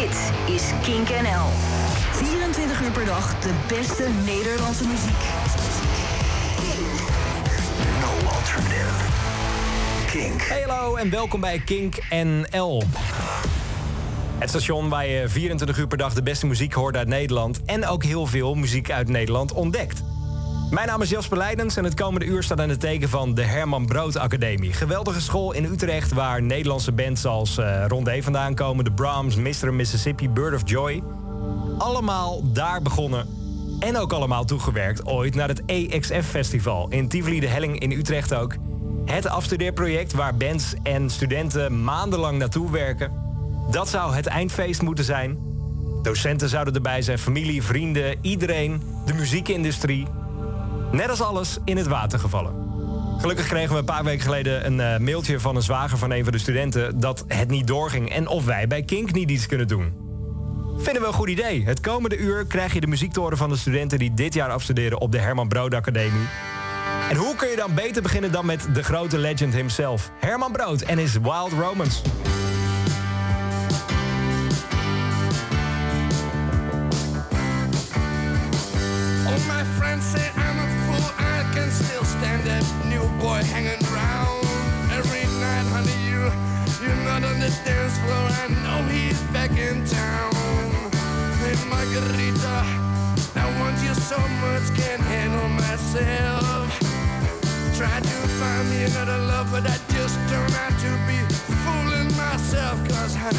Dit is Kink NL. 24 uur per dag de beste Nederlandse muziek. No alternative. Kink. Hey, hallo en welkom bij Kink NL. Het station waar je 24 uur per dag de beste muziek hoort uit Nederland... en ook heel veel muziek uit Nederland ontdekt. Mijn naam is Jasper Leidens en het komende uur staat aan het teken van de Herman Brood Academie. Geweldige school in Utrecht waar Nederlandse bands als uh, Rondé vandaan komen... de Brahms, Mr. Mississippi, Bird of Joy. Allemaal daar begonnen en ook allemaal toegewerkt ooit naar het EXF-festival... in Tivoli de Helling in Utrecht ook. Het afstudeerproject waar bands en studenten maandenlang naartoe werken. Dat zou het eindfeest moeten zijn. Docenten zouden erbij zijn, familie, vrienden, iedereen, de muziekindustrie... Net als alles in het water gevallen. Gelukkig kregen we een paar weken geleden een uh, mailtje van een zwager van een van de studenten dat het niet doorging en of wij bij Kink niet iets kunnen doen. Vinden we een goed idee. Het komende uur krijg je de muziektoren van de studenten die dit jaar afstuderen op de Herman Brood Academie. En hoe kun je dan beter beginnen dan met de grote legend himself, Herman Brood en his Wild Romance. The dance floor, I know he's back in town. Hey, Margarita, I want you so much, can't handle myself. Tried to find me another love, but I just turned out to be fooling myself, cause honey,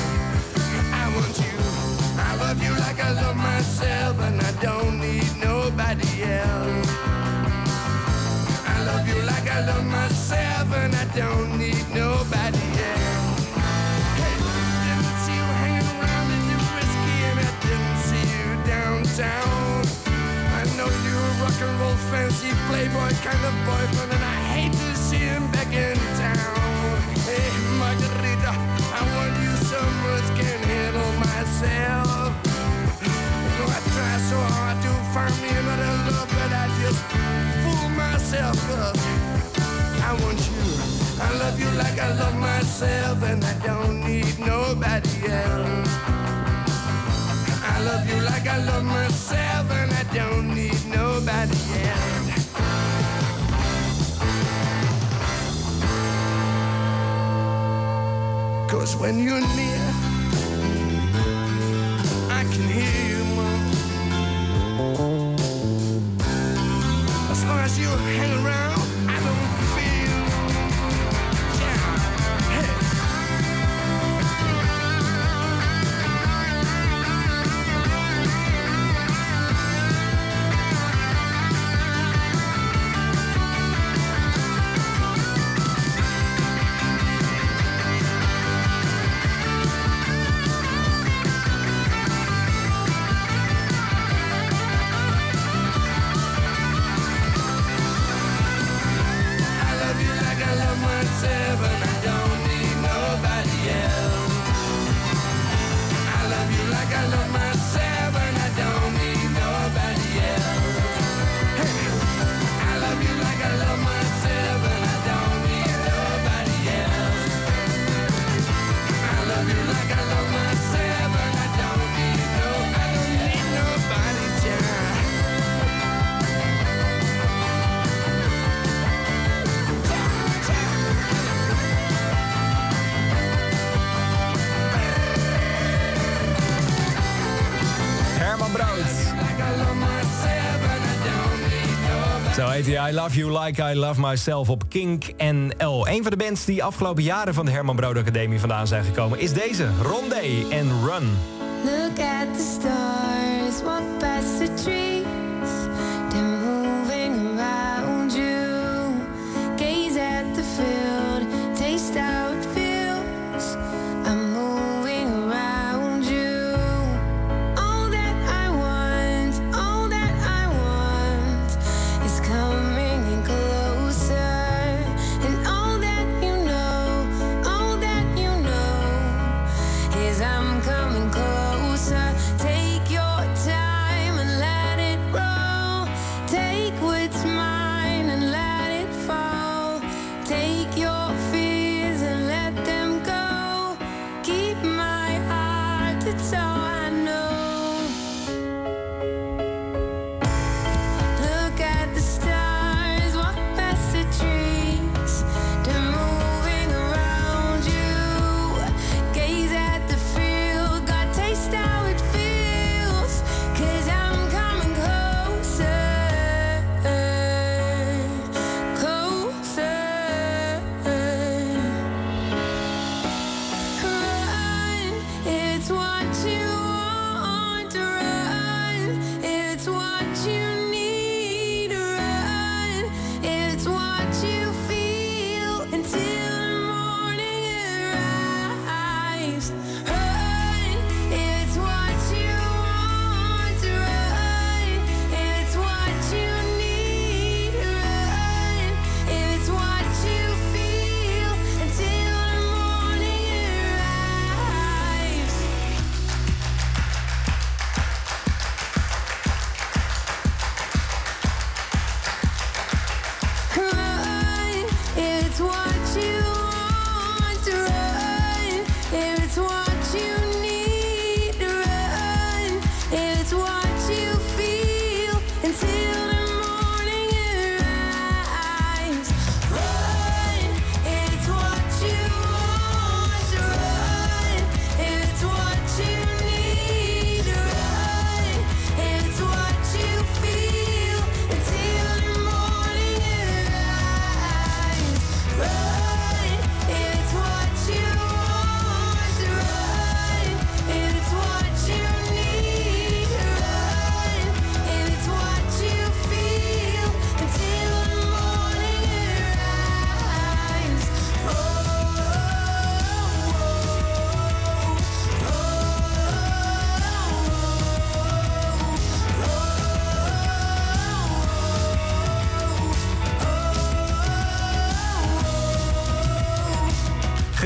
I want you. Playboy kind of boyfriend, and I hate to see him back in town. Hey, Margarita, I want you so much, can't handle myself. No, I try so hard to find me another love, but I just fool myself, cause I want you. I love you like I love myself, and I don't need nobody else. I love you like I love myself, and I don't need nobody else. When you're near, I can hear you, Mom. As long as you hang I Love You Like I Love Myself op Kink NL. Een van de bands die afgelopen jaren van de Herman Brood Academie vandaan zijn gekomen... is deze, Rondé en Run. Look at the stars, walk past the trees.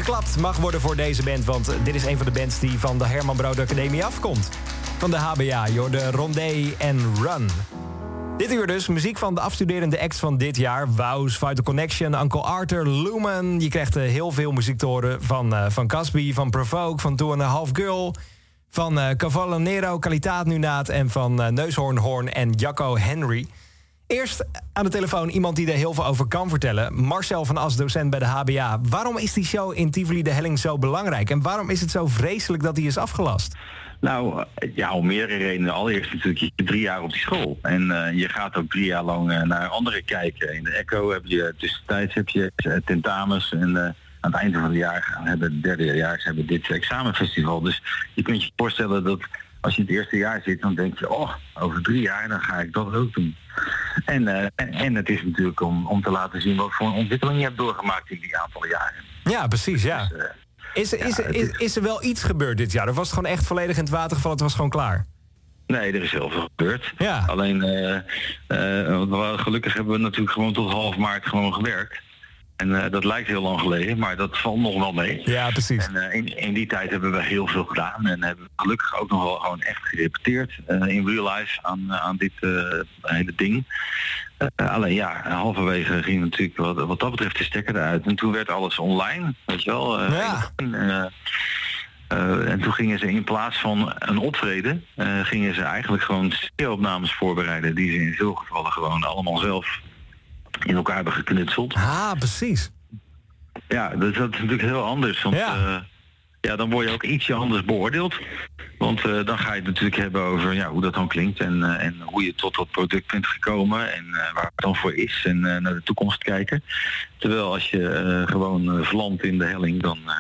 Geklapt mag worden voor deze band, want dit is een van de bands die van de Herman Brood Academie afkomt. Van de HBA, joh, de Rondé en Run. Dit uur dus, muziek van de afstuderende acts van dit jaar. Wows, Vital Connection, Uncle Arthur, Lumen. Je krijgt eh, heel veel muziek te horen van, eh van Casby, van Provoke, van Two and a Half Girl... van eh Cavallo Nero, Kalitaat Nunaat en van Neushoorn Horn en Jacco Henry... Eerst aan de telefoon iemand die er heel veel over kan vertellen. Marcel van As, docent bij de HBA. Waarom is die show in Tivoli de Helling zo belangrijk? En waarom is het zo vreselijk dat die is afgelast? Nou, ja, om meerdere redenen. Allereerst natuurlijk, je drie jaar op die school. En eh, je gaat ook drie jaar lang eh, naar anderen kijken. In de ECHO heb je tussentijds heb je eh, tentamens. En aan het einde van het jaar hebben de derde jaar hebben dit examenfestival. Dus je kunt je voorstellen dat als je in het eerste jaar zit, dan denk je, oh, over drie jaar dan ga ik dat ook doen. En, eh, en, en het is natuurlijk om, om te laten zien wat voor een ontwikkeling je hebt doorgemaakt in die aantal jaren. Ja, precies, ja. Dus, eh, Is, is, ja, is, is- is er wel iets gebeurd dit jaar? Of was het gewoon echt volledig in het water gevallen? Het was gewoon klaar? Nee, er is heel veel gebeurd. Ja. Alleen, eh, eh, we- gelukkig hebben we natuurlijk gewoon tot half maart gewoon gewerkt. En eh, dat lijkt heel lang geleden, maar dat valt nog wel mee. Ja, precies. En eh, in, in die tijd hebben we heel veel gedaan en hebben we gelukkig ook nog wel gewoon echt gerepeteerd eh, in real life aan, aan dit hele ding. Alleen ja, halverwege ging natuurlijk wat, wat dat betreft de stekker eruit. En toen werd alles online, weet je wel. Ja. en, en toen gingen ze in plaats van een optreden, gingen ze eigenlijk gewoon opnames voorbereiden. Die ze in veel gevallen gewoon allemaal zelf in elkaar hebben geknutseld. Ah, precies. Ja, dat, dat is natuurlijk heel anders. Want Ja. ja. ja, dan word je ook ietsje anders beoordeeld. Want eh, dan ga je het natuurlijk hebben over ja, hoe dat dan klinkt en, eh, en hoe je tot dat product bent gekomen en eh, waar het dan voor is en eh, naar de toekomst kijken. Terwijl als je eh, gewoon verlandt in de helling, dan, eh,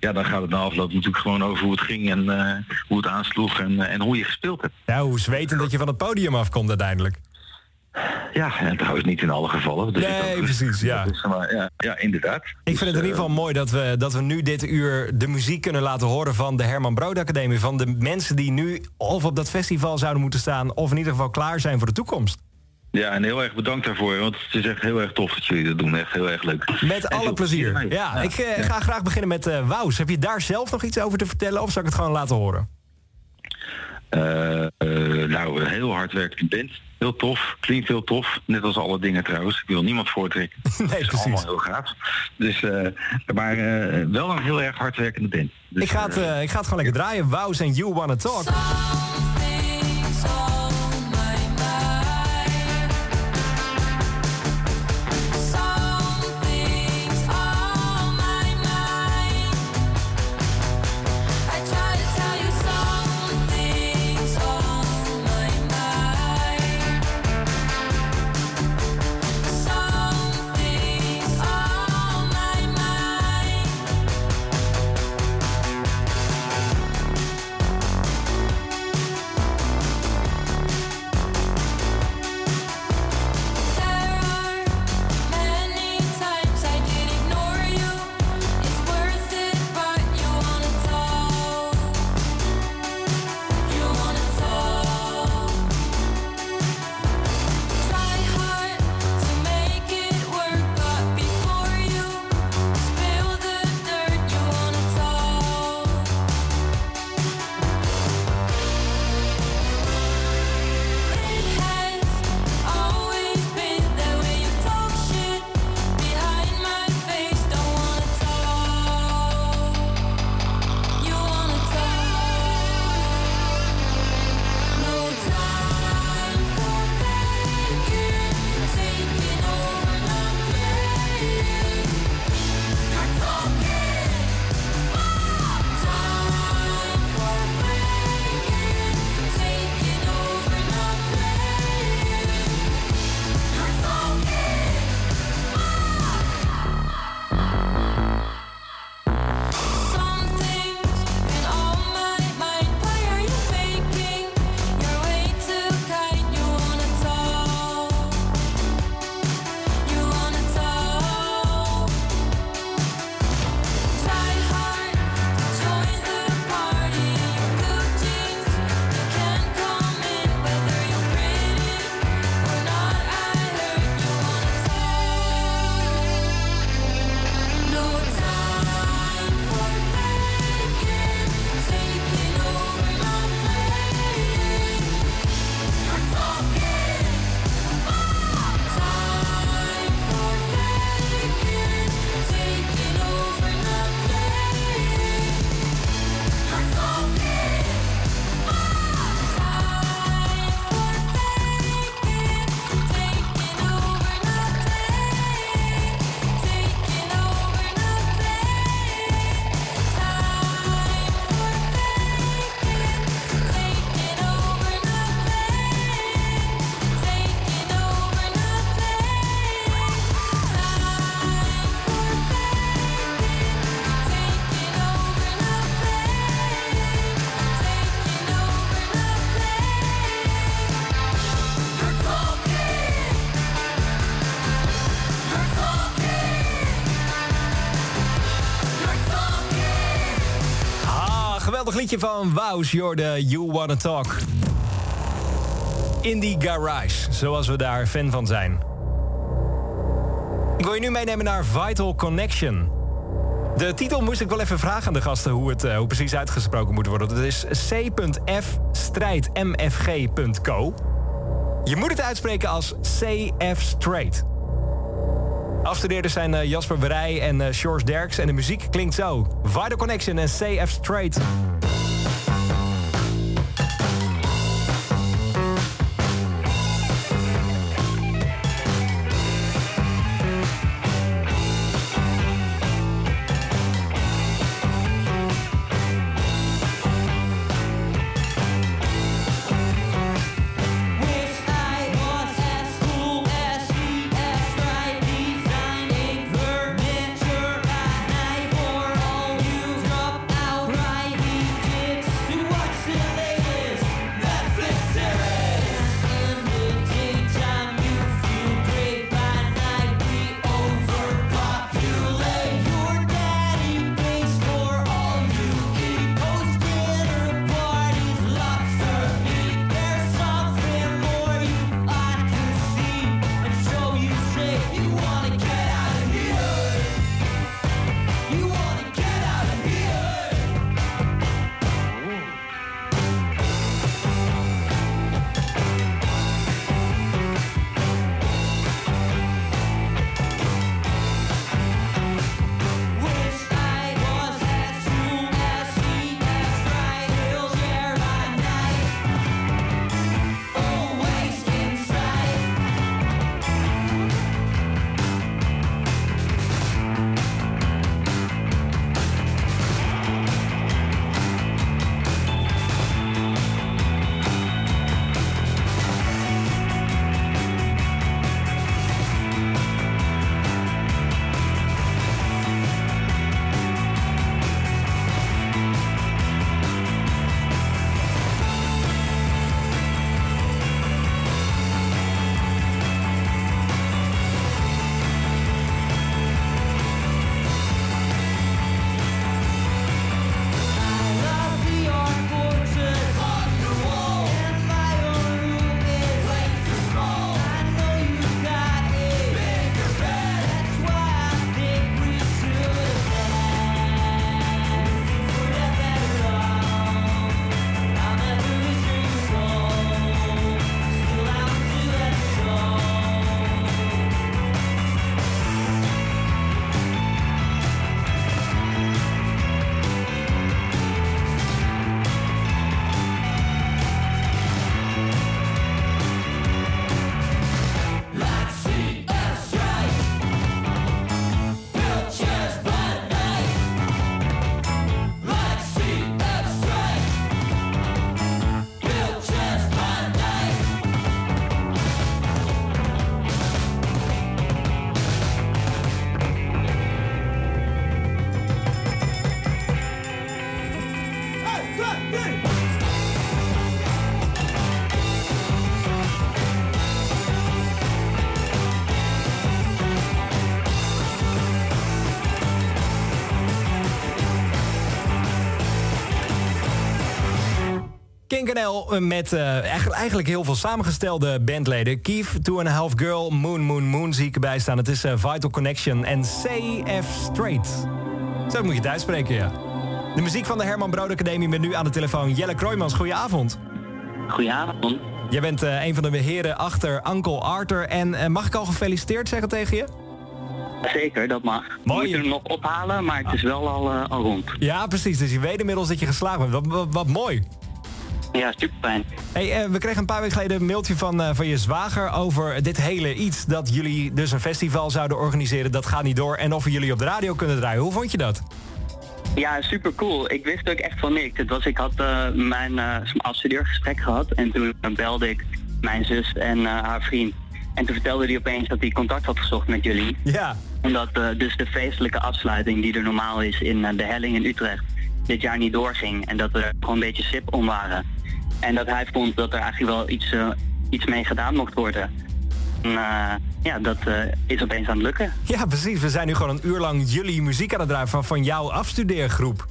ja, dan gaat het na afloop natuurlijk gewoon over hoe het ging en eh, hoe het aansloeg en, eh, en hoe je gespeeld hebt. Ja, hoe zwetend dat je van het podium afkomt uiteindelijk. Ja, en trouwens niet in alle gevallen. Dus Nee, ook- precies, ja. Maar, ja. Ja, inderdaad. Ik vind het in Dus, ieder geval mooi dat we, dat we nu dit uur de muziek kunnen laten horen van de Herman Brood Academie. Van de mensen die nu of op dat festival zouden moeten staan of in ieder geval klaar zijn voor de toekomst. Ja, en heel erg bedankt daarvoor, want het is echt heel erg tof dat jullie dat doen. Echt heel erg leuk. Met En alle plezier. Ja, ik eh, ga graag beginnen met eh Wous. Heb je daar zelf nog iets over te vertellen of zal ik het gewoon laten horen? Eh, eh, nou, een heel hardwerkende band. Heel tof. Klinkt heel tof. Net als alle dingen trouwens. Ik wil niemand voortrekken. Nee, Het is precies. allemaal heel gaaf. Dus, eh, maar wel een heel erg hardwerkende band. Dus, Ik ga het, ik ga het gewoon lekker draaien. Wous en You Wanna Talk. Van Wows, Jorde, You Wanna Talk. Indie Garage, zoals we daar fan van zijn. Ik wil je nu meenemen naar Vital Connection. De titel moest ik wel even vragen aan de gasten hoe het uh, hoe precies uitgesproken moet worden. Dat is c.f strijd mfg.co. Je moet het uitspreken als CF Straight. Afstudeerders zijn uh, Jasper Berij en George Derks. En de muziek klinkt zo. Vital Connection en CF Straight. KinkNL met uh, eigenlijk heel veel samengestelde bandleden. Keith, Two and a Half Girl, Moon Moon Moon zie ik erbij staan. Het is uh, Vital Connection en CF Straight. Zo moet je het uitspreken, ja. De muziek van de Herman Brood Academie met nu aan de telefoon Jelle Kroijmans. Goedenavond. Goedenavond. Jij bent uh, een van de heren achter Uncle Arthur. En mag ik al gefeliciteerd zeggen tegen je? Zeker, dat mag. Mooi. Moet je hem nog ophalen, maar het is wel al, al rond. Ja, precies. Dus je weet inmiddels dat je geslaagd bent. Wat, wat, wat mooi. Ja, super fijn. Hey, uh, we kregen een paar weken geleden een mailtje van, uh, van je zwager over dit hele iets. Dat jullie dus een festival zouden organiseren. Dat gaat niet door. En of we jullie op de radio kunnen draaien. Hoe vond je dat? Ja, super cool. Ik wist ook echt van niks. Het was, ik had uh, mijn afstudeergesprek gehad. En toen belde ik mijn zus en haar vriend. En toen vertelde hij opeens dat hij contact had gezocht met jullie. Ja. Omdat dus de feestelijke afsluiting die er normaal is in de Helling in Utrecht dit jaar niet doorging. En dat we er gewoon een beetje sip om waren. En dat hij vond dat er eigenlijk wel iets, uh, iets mee gedaan mocht worden. En, uh, ja, dat uh, is opeens aan het lukken. Ja, precies. We zijn nu gewoon een uur lang jullie muziek aan het draaien van, van jouw afstudeergroep.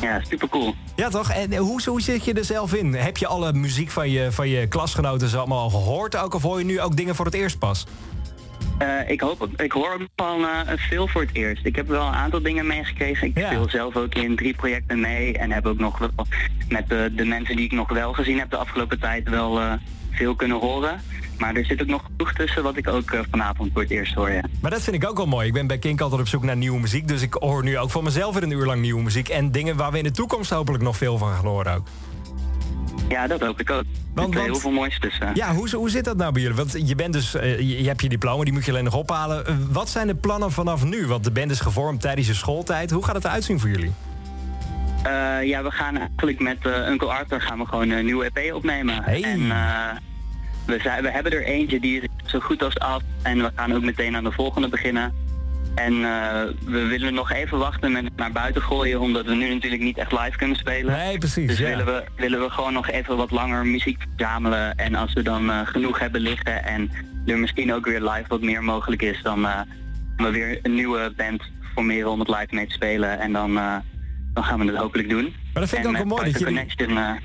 Ja, super cool. Ja, toch? En eh, hoe, hoe zit je er zelf in? Heb je alle muziek van je, van je klasgenoten zo allemaal al gehoord? Ook, of hoor je nu ook dingen voor het eerst pas? Eh, ik, hoop, ik hoor ook van eh, veel voor het eerst. Ik heb wel een aantal dingen meegekregen. Ik Ja. speel zelf ook in drie projecten mee. En heb ook nog wel met de, de mensen die ik nog wel gezien heb de afgelopen tijd wel eh, veel kunnen horen. Maar er zit ook nog genoeg tussen wat ik ook vanavond voor het eerst hoor. Ja. Maar dat vind ik ook wel mooi. Ik ben bij Kink altijd op zoek naar nieuwe muziek. Dus ik hoor nu ook van mezelf weer een uur lang nieuwe muziek. En dingen waar we in de toekomst hopelijk nog veel van gaan horen ook. Ja, dat hoop ik ook. Want- heel veel moois tussen. Ja, hoe, hoe zit dat nou bij jullie? Want je bent dus, eh, je, je hebt je diploma, die moet je alleen nog ophalen. Eh, wat zijn de plannen vanaf nu? Want de band is gevormd tijdens je schooltijd. Hoe gaat het eruit zien voor jullie? Eh, ja, we gaan eigenlijk met eh, Uncle Arthur gaan we gewoon een nieuwe EP opnemen. Hey. En eh, we, zijn, we hebben er eentje die is zo goed als af. En we gaan ook meteen aan de volgende beginnen. En eh, we willen nog even wachten met het naar buiten gooien, omdat we nu natuurlijk niet echt live kunnen spelen. Nee, precies. Dus ja. willen, we, willen we gewoon nog even wat langer muziek verzamelen. En als we dan eh, genoeg hebben liggen en er misschien ook weer live wat meer mogelijk is, dan eh, we weer een nieuwe band formeren om het live mee te spelen. En dan, dan gaan we het hopelijk doen. Maar dat vind ik en ook wel mooi, dat jullie- Connection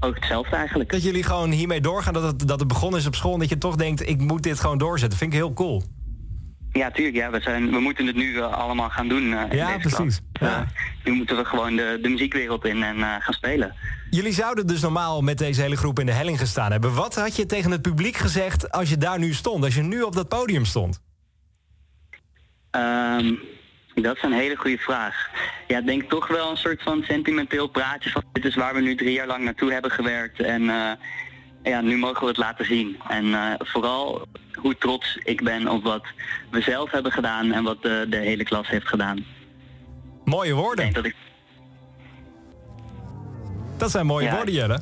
ook hetzelfde eigenlijk. Dat jullie gewoon hiermee doorgaan, dat het, dat het begonnen is op school... en dat je toch denkt, ik moet dit gewoon doorzetten. vind ik heel cool. Ja, tuurlijk. Ja, we, zijn, we moeten het nu eh, allemaal gaan doen. in Ja, precies. Ja. Nu moeten we gewoon de, de muziekwereld in en eh, gaan spelen. Jullie zouden dus normaal met deze hele groep in de helling gestaan hebben. Wat had je tegen het publiek gezegd als je daar nu stond? Als je nu op dat podium stond? Ehm, dat is een hele goede vraag. Ja, ik denk toch wel een soort van sentimenteel praatje van dit is waar we nu drie jaar lang naartoe hebben gewerkt en ja, nu mogen we het laten zien. En eh, vooral hoe trots ik ben op wat we zelf hebben gedaan en wat de, de hele klas heeft gedaan. Mooie Ik woorden. denk dat ik, Dat zijn mooie Ja. woorden, Jelle.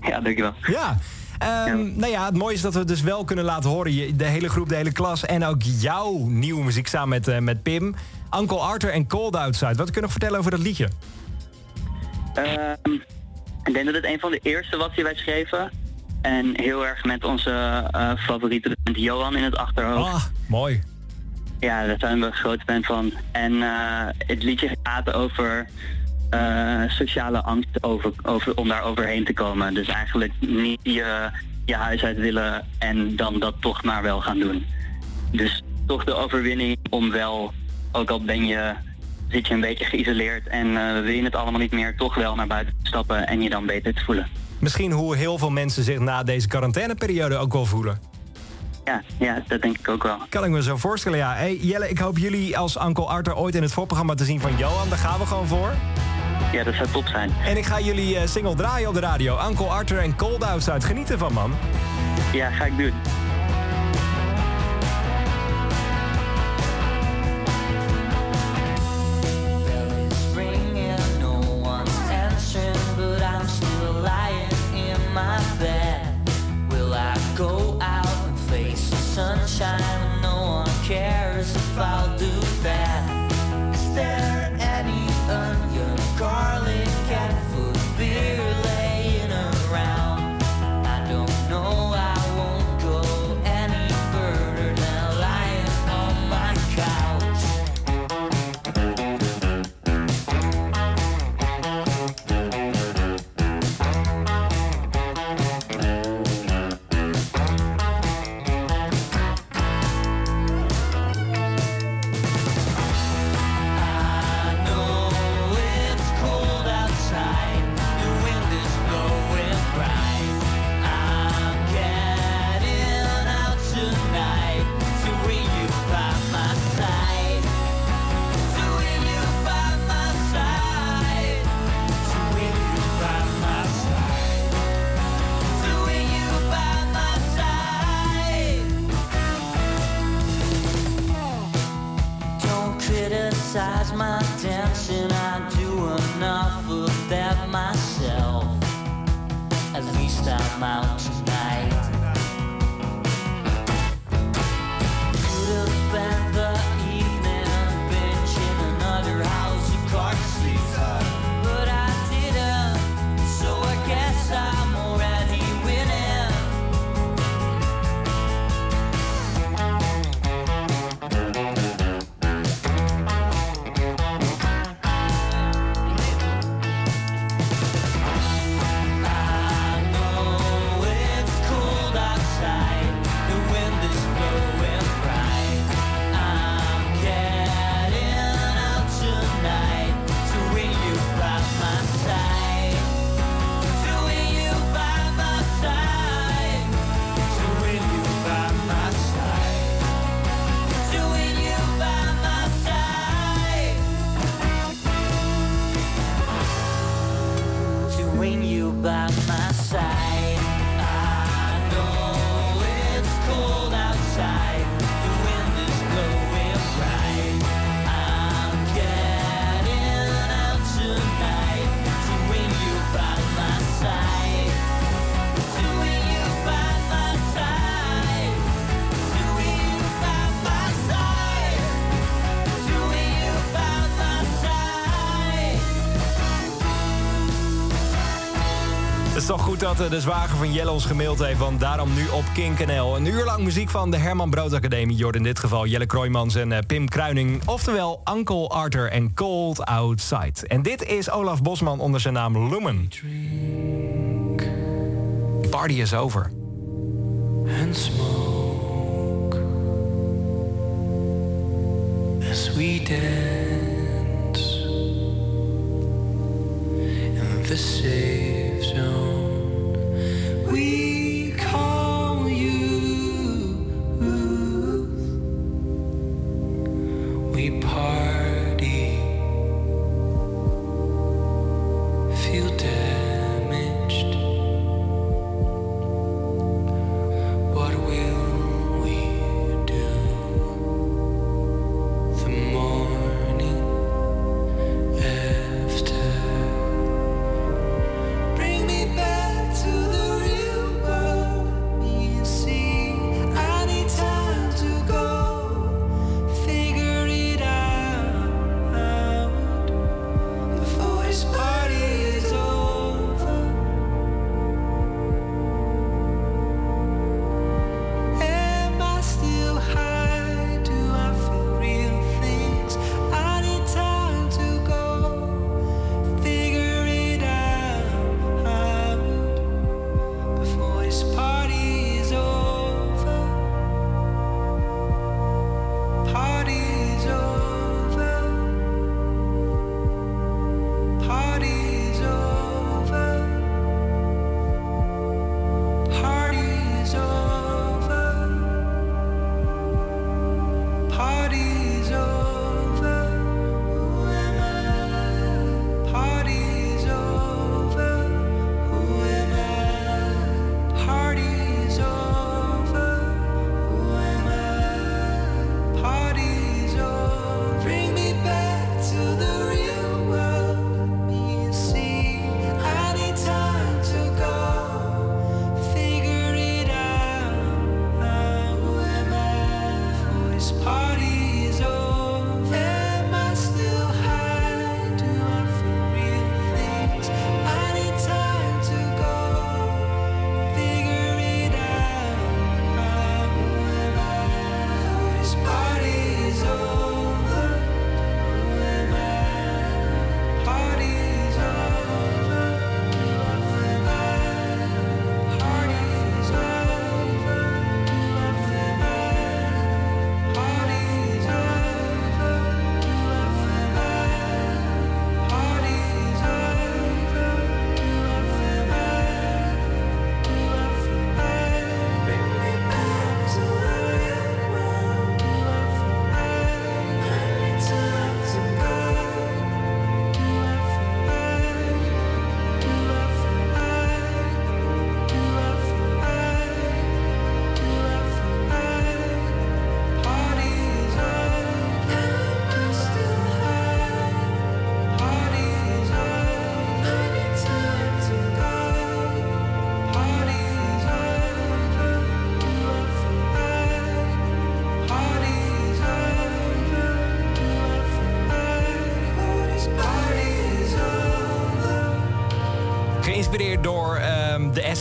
ja, dankjewel. Ja. Ehm, Nou ja, het mooie is dat we dus wel kunnen laten horen. Je- De hele groep, de hele klas en ook jouw nieuwe muziek samen met, eh, met Pim. Uncle Arthur en Cold Outside. Wat kun je nog vertellen over dat liedje? Ehm, ik denk dat het een van de eerste was die wij schreven. En heel erg met onze eh, favoriete band Johan in het achterhoofd. Ah, mooi. Ja, daar zijn we een groot fan van. En eh, het liedje gaat over eh, sociale angst over, over, om daar overheen te komen. Dus eigenlijk niet je, je huis uit willen en dan dat toch maar wel gaan doen. Dus toch de overwinning om wel, ook al ben je, zit je een beetje geïsoleerd en eh, wil je het allemaal niet meer, toch wel naar buiten stappen en je dan beter te voelen. Misschien hoe heel veel mensen zich na deze quarantaineperiode ook wel voelen. Ja, ja, dat denk ik ook wel. Kan ik me zo voorstellen, ja. Hey, Jelle, ik hoop jullie als Uncle Arthur ooit in het voorprogramma te zien van Johan. Daar gaan we gewoon voor. Ja, dat zou top zijn. En ik ga jullie eh, single draaien op de radio. Uncle Arthur en Cold Outside. Geniet ervan, man. Ja, ga ik doen. Dat eh, de zwager van Jelle ons gemaild heeft, want daarom nu op Kink NL. Een uur lang muziek van de Herman Brood Academie. Jordan in dit geval Jelle Kroijmans en eh, Pim Kruining. Oftewel Uncle Arthur en Cold Outside. En dit is Olaf Bosman onder zijn naam Lumen. Party is over.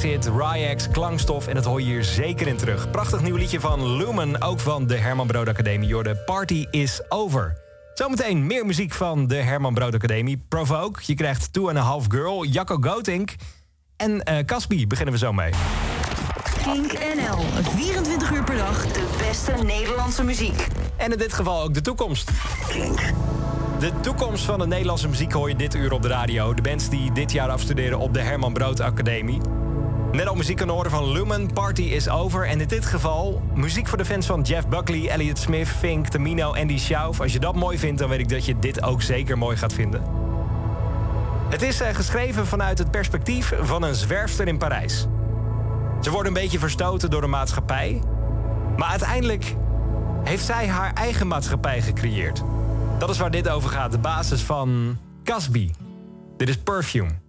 Acid, Ryax, Klankstof en dat hoor je hier zeker in terug. Prachtig nieuw liedje van Lumen, ook van de Herman Brood Academie. Jorde, Party is over. Zometeen meer muziek van de Herman Brood Academie. Provoke, je krijgt Two and a Half Girl, Jacco Gootink en eh Caspi beginnen we zo mee. Kink NL, 24 uur per dag de beste Nederlandse muziek. En in dit geval ook de toekomst. De toekomst van de Nederlandse muziek hoor je dit uur op de radio. De bands die dit jaar afstuderen op de Herman Brood Academie. Net al muziek aan horen van Lumen, Party is Over. En in dit geval muziek voor de fans van Jeff Buckley, Elliot Smith, Fink, Tamino, Andy Schauf. Als je dat mooi vindt, dan weet ik dat je dit ook zeker mooi gaat vinden. Het is eh, geschreven vanuit het perspectief van een zwerfster in Parijs. Ze wordt een beetje verstoten door de maatschappij. Maar uiteindelijk heeft zij haar eigen maatschappij gecreëerd. Dat is waar dit over gaat, de basis van Casby. Dit is Perfume.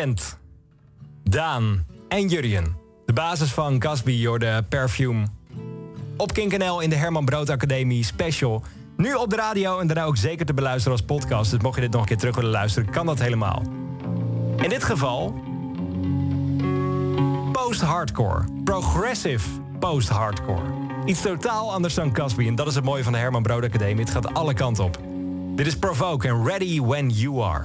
Vincent, Daan en Jurjen. De basis van Casby, de Perfume. Op Kink NL in de Herman Brood Academie Special. Nu op de radio en daarna ook zeker te beluisteren als podcast. Dus mocht je dit nog een keer terug willen luisteren, kan dat helemaal. In dit geval... Post-hardcore. Progressive post-hardcore. Iets totaal anders dan Casby. En dat is het mooie van de Herman Brood Academie. Het gaat alle kanten op. Dit is Provoke en Ready When You Are.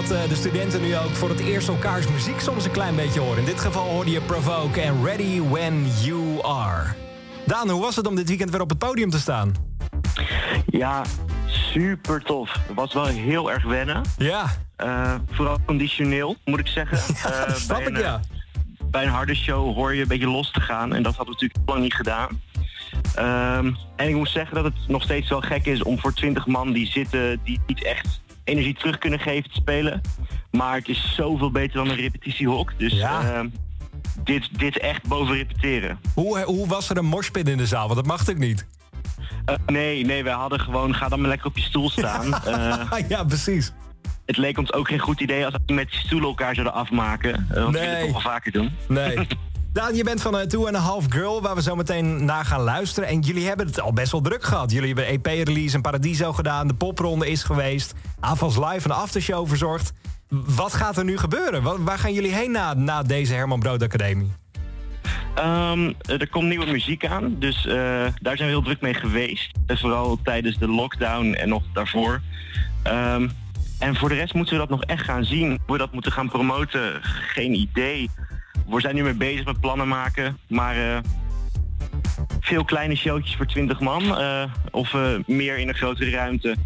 dat eh, de studenten nu ook voor het eerst elkaars muziek soms een klein beetje horen. In dit geval hoorde je Provoke en Ready When You Are. Daan, hoe was het om dit weekend weer op het podium te staan? Ja, super tof. Het was wel heel erg wennen. Ja. Eh, vooral conditioneel, moet ik zeggen. Eh, snap bij ik, een, ja. Bij een harde show hoor je een beetje los te gaan. En dat hadden we natuurlijk lang niet gedaan. Ehm, en ik moet zeggen dat het nog steeds wel gek is om voor 20 man die zitten... die niet echt energie terug kunnen geven te spelen. Maar het is zoveel beter dan een repetitiehok. Dus ehm, dit, dit echt boven repeteren. Hoe, hoe was er een morspit in de zaal? Want dat mag natuurlijk niet. Eh, nee, nee, wij hadden gewoon, ga dan maar lekker op je stoel staan. Eh, ja, precies. Het leek ons ook geen goed idee als we met die stoelen elkaar zouden afmaken. eh, we het Nee. toch wel vaker doen. Nee. Daan, je bent van eh, Two and a Half Girl, waar we zo meteen naar gaan luisteren. En jullie hebben het al best wel druk gehad. Jullie hebben EP-release en Paradiso gedaan. De popronde is geweest. Avals Live, een aftershow verzorgd. Wat gaat er nu gebeuren? Wa- Waar gaan jullie heen na, na deze Herman Brood Academie? Ehm, er komt nieuwe muziek aan, dus eh, daar zijn we heel druk mee geweest. Vooral tijdens de lockdown en nog daarvoor. Ehm, en voor de rest moeten we dat nog echt gaan zien. Hoe we dat moeten gaan promoten, geen idee. We zijn nu mee bezig met plannen maken, maar eh, veel kleine showtjes voor 20 man. eh, of eh, meer in een grotere ruimte.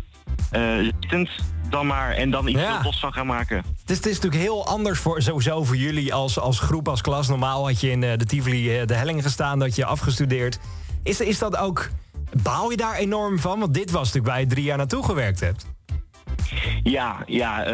zittend dan maar en dan iets Ja. los van gaan maken. Het is, het is natuurlijk heel anders voor, sowieso voor jullie als, als groep, als klas. Normaal had je in de Tivoli de helling gestaan, dat je afgestudeerd. Is, is dat ook... Baal je daar enorm van? Want dit was natuurlijk waar je drie jaar naartoe gewerkt hebt. Ja, ja.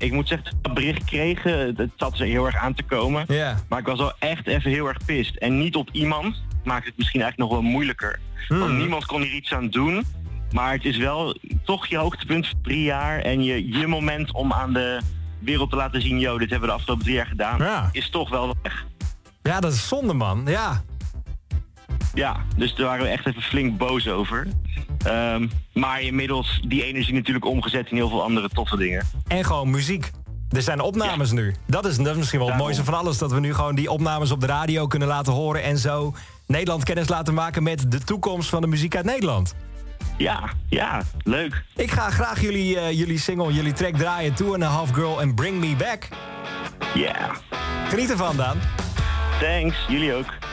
Ik moet zeggen, dat bericht kregen, het zat ze heel erg aan te komen. Ja. Maar ik was wel echt even heel erg pist. En niet op iemand maakt het misschien eigenlijk nog wel moeilijker. Want niemand kon hier iets aan doen. Maar het is wel toch je hoogtepunt van drie jaar. En je, je moment om aan de wereld te laten zien... yo, dit hebben we de afgelopen drie jaar gedaan. Ja. Is toch wel weg. Ja, dat is zonde, man. Ja. Ja, dus daar waren we echt even flink boos over. Ehm, maar inmiddels die energie natuurlijk omgezet in heel veel andere toffe dingen. En gewoon muziek. Er zijn opnames nu. Dat is, dat is misschien wel het mooiste van alles. Dat we nu gewoon die opnames op de radio kunnen laten horen. En zo Nederland kennis laten maken met de toekomst van de muziek uit Nederland. Ja, ja, leuk. Ik ga graag jullie, eh, jullie single, jullie track draaien. Two and a Half Girl en Bring Me Back. Yeah. Geniet ervan, Daan. Thanks, jullie ook.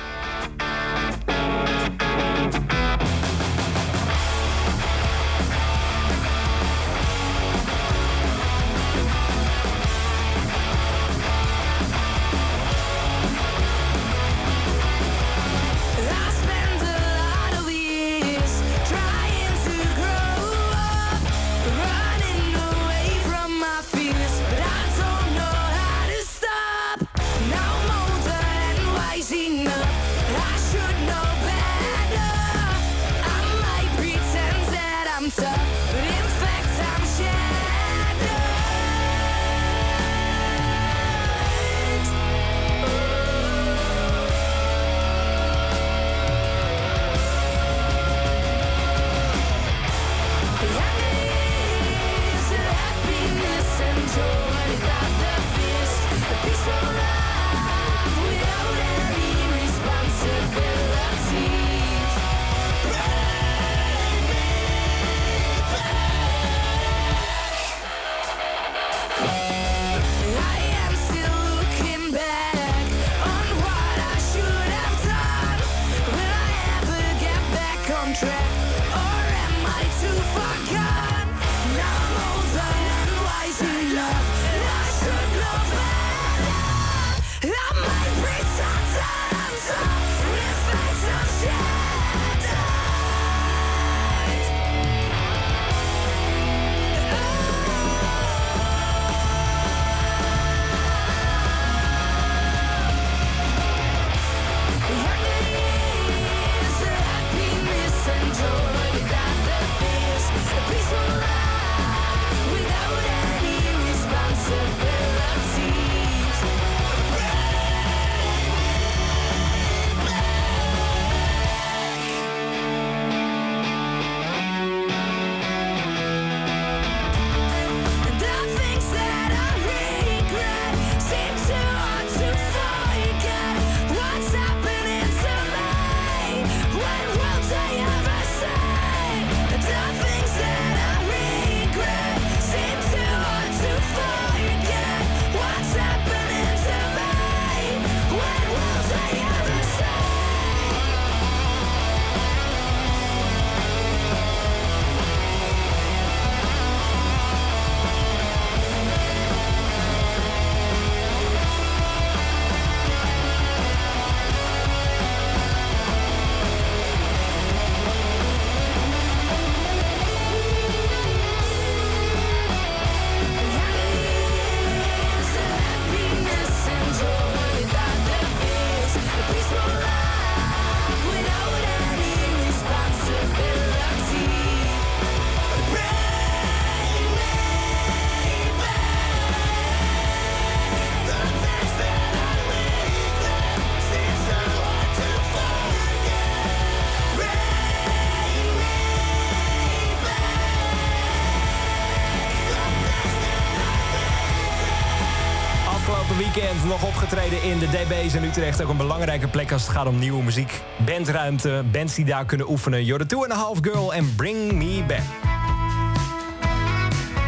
Weekend nog opgetreden in de DB's in Utrecht. Ook een belangrijke plek als het gaat om nieuwe muziek. Bandruimte, bands die daar kunnen oefenen. You're the Two and a Half Girl en Bring Me Back.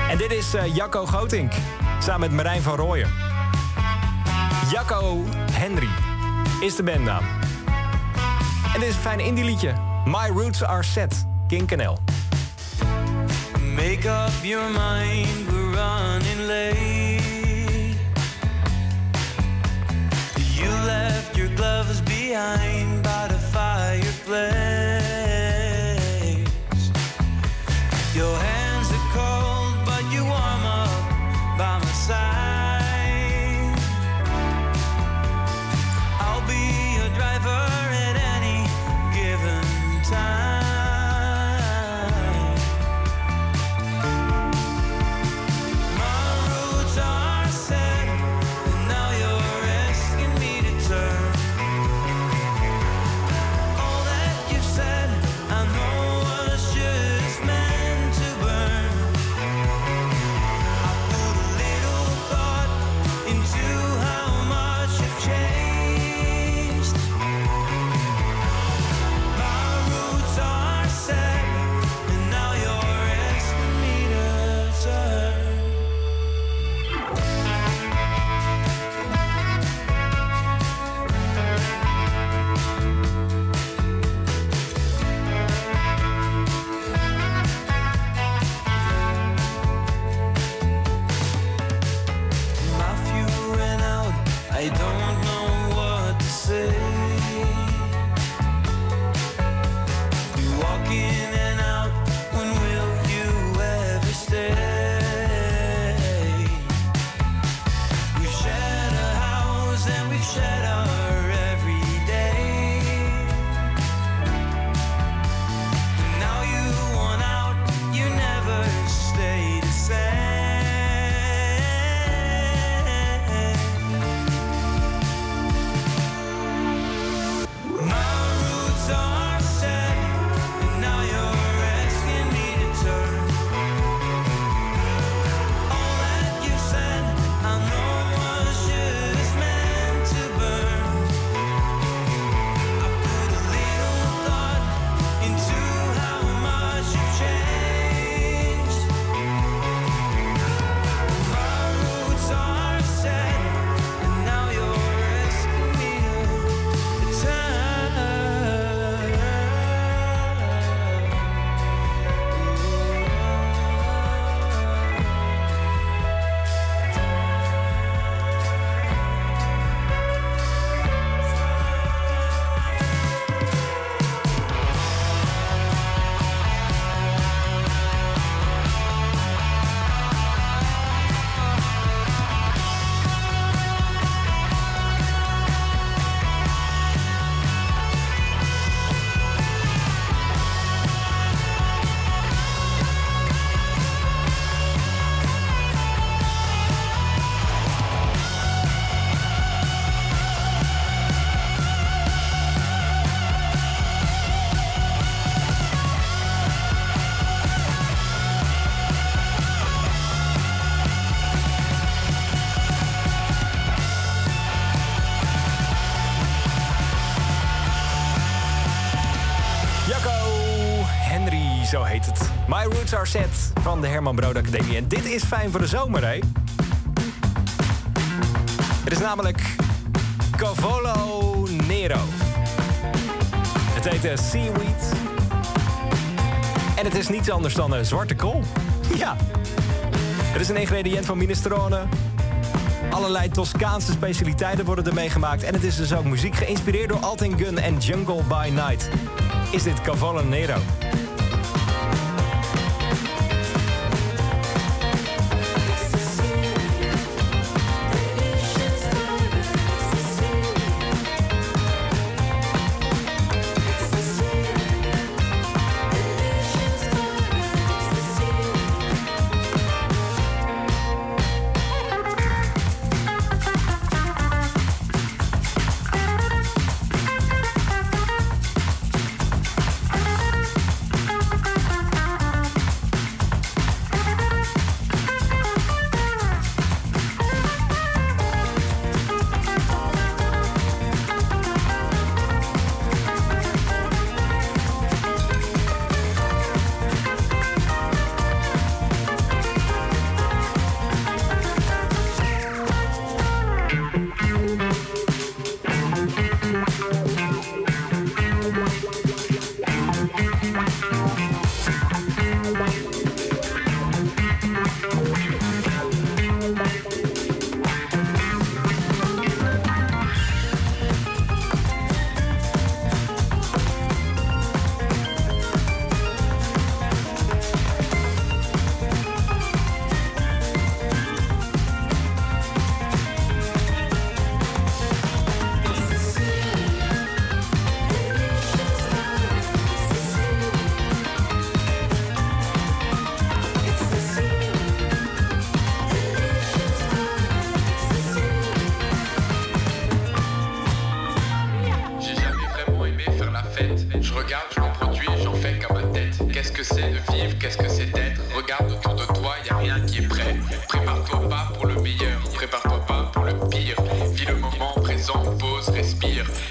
En dit is eh, Jacco Gotink, samen met Marijn van Rooyen. Jacco Henry is de bandnaam. En dit is een fijn indie liedje. My Roots Are Set, King NL. Make up your mind, we're running late. Gloves behind by the fireplace. De Herman Brood Academie. En dit is fijn voor de zomer, hè? Het is namelijk Cavolo Nero. Het heet eh, Seaweed. En het is niets anders dan eh, zwarte kool. Ja. Het is een ingrediënt van minestrone. Allerlei Toscaanse specialiteiten worden ermee gemaakt. En het is dus ook muziek geïnspireerd door Altin Gun en Jungle by Night. Is dit Cavolo Nero?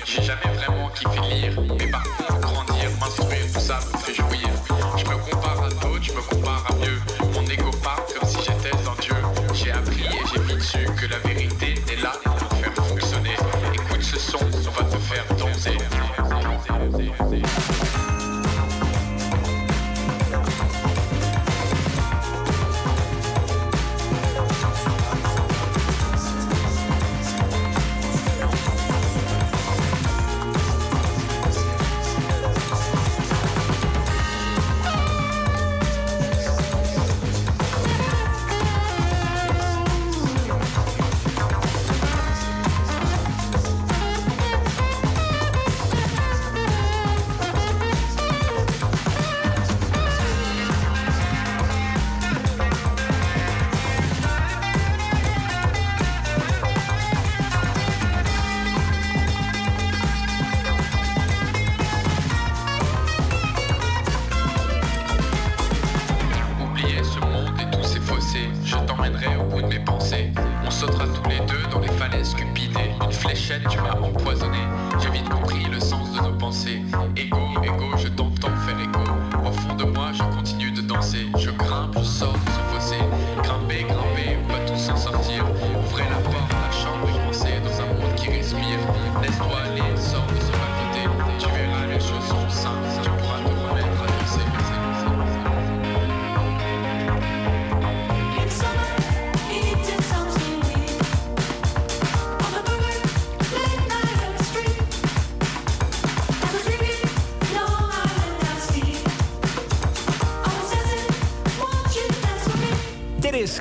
J'ai jamais vraiment kiffé lire, mais par grandir, m'instruire, tout ça.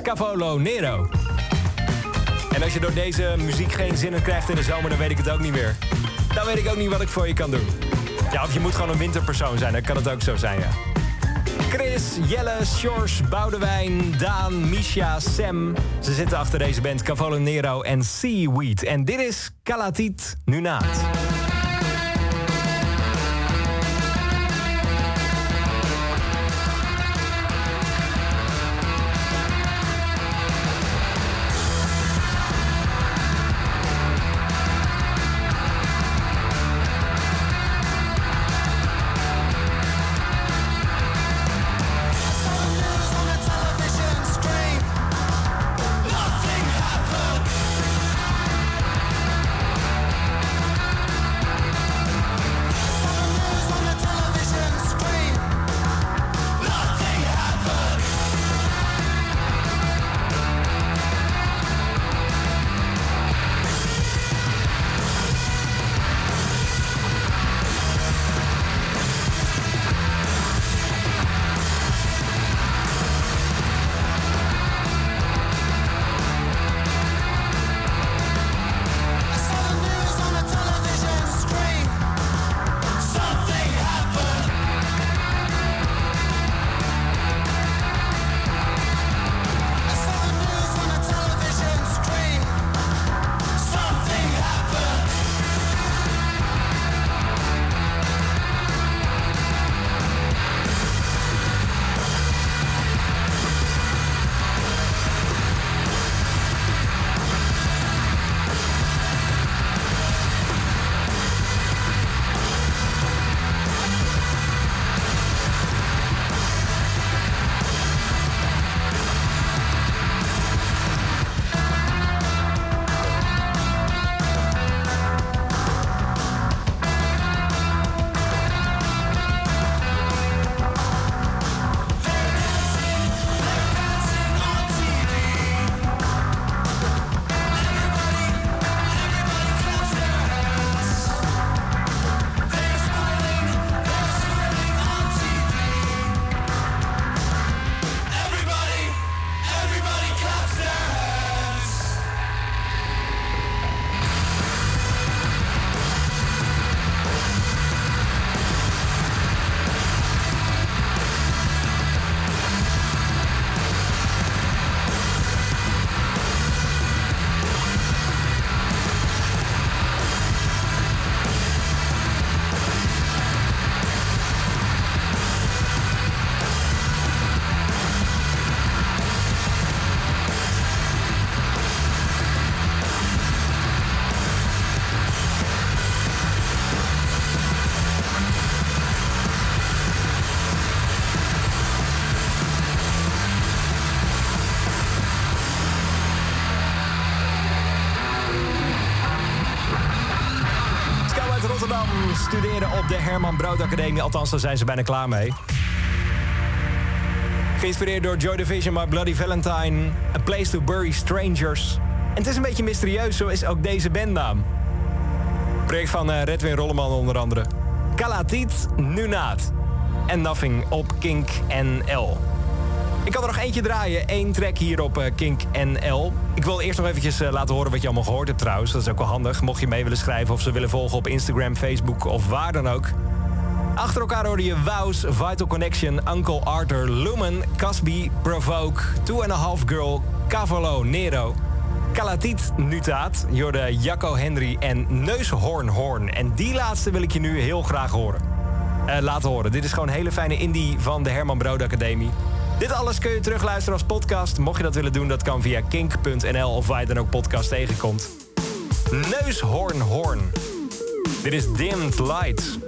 Cavolo Nero. En als je door deze muziek geen zin in krijgt in de zomer, dan weet ik het ook niet meer. Dan weet ik ook niet wat ik voor je kan doen. Ja, of je moet gewoon een winterpersoon zijn, dan kan het ook zo zijn, ja. Chris, Jelle, George, Boudewijn, Daan, Misha, Sam. Ze zitten achter deze band Cavolo Nero en Seaweed. En dit is Calatit Nunaat. Herman Brood Academie. Althans, daar zijn ze bijna klaar mee. Geïnspireerd door Joy Division, My Bloody Valentine, A Place to Bury Strangers. En het is een beetje mysterieus, zo is ook deze bandnaam. Project van eh, Redwin Rolleman onder andere. Kalatit Nunaat. En Nothing op Kink NL. Ik kan er nog eentje draaien. één track hier op eh, Kink NL. Ik wil eerst nog eventjes eh, laten horen wat je allemaal gehoord hebt trouwens. Dat is ook wel handig. Mocht je mee willen schrijven of ze willen volgen op Instagram, Facebook of waar dan ook. Achter elkaar hoorde je Wows, Vital Connection, Uncle Arthur, Lumen, Casby, Provoke, Two and a Half Girl, Cavallo, Nero, Kalatit, Nutaat, je hoorde Jacco Henry en Neushoornhoorn. En die laatste wil ik je nu heel graag horen. Eh, laten horen. Dit is gewoon een hele fijne indie van de Herman Brood Academie. Dit alles kun je terugluisteren als podcast. Mocht je dat willen doen, dat kan via kink.nl of waar je dan ook podcast tegenkomt. Neushoornhoorn. Dit is Dimmed Lights.